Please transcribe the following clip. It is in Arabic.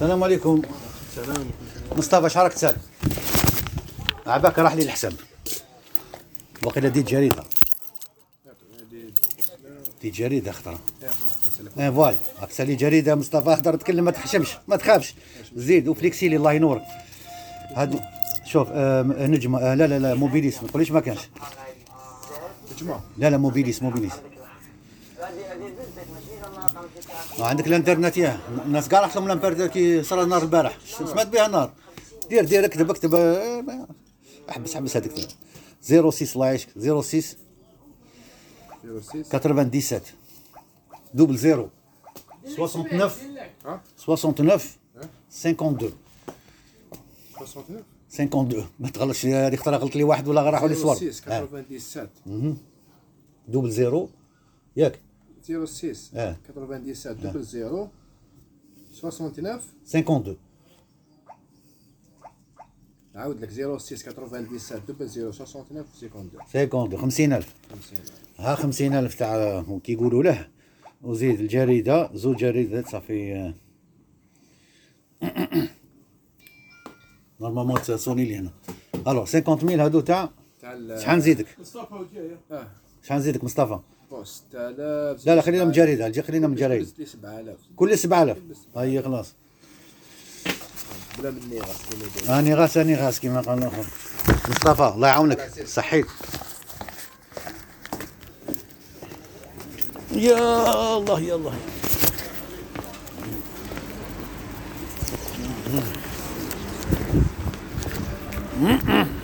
السلام عليكم. سلام مصطفى راك تسال؟ عباك راح لي الحساب. وقيلا ديت جريدة. ديت جريدة خطرة. إيه voilà. راك تسالي جريدة مصطفى اهدر تكلم ما تحشمش ما تخافش. زيد و flexy لي الله ينورك. هادو شوف آه نجمة آه لا لا لا موبيليس ما تقوليش ما كانش. لا لا موبيليس موبيليس. عندك الانترنت ياه. الناس كاع راحت لهم الانترنت كي صار النار البارح. سمعت بها النار دير دير اكتب اكتب. آه، احبس احبس هذيك 06 الله يعيشك 06 06 97 double 0 69 ها؟ 69 52 69 52 ما تغلطش هذيك خطره غلط لي واحد ولا راحوا لي صور 06 آه. 97 double zéro. ياك. 06 آه. 97 double 0 69 52 نعاود لك 06 97 double 0 69 52 52 50000 50 ها 50000 تاع كيقولوا له. وزيد الجريدة زوج جريدات صافي آه. normalement تصوني لي هنا ألو 50000 هادو تاع؟ تاع ال- شحال نزيدك؟ آه. شحال نزيدك مصطفى؟ 6000 لا لا خلينا من جريدة خلينا من جريدة. كل 7000 كل 7000 طيب، خلاص. بلا غاس نيغاس غاس كيما كما قال الآخر مصطفى الله يعاونك. صحيت. يا الله يا الله. Mm-mm.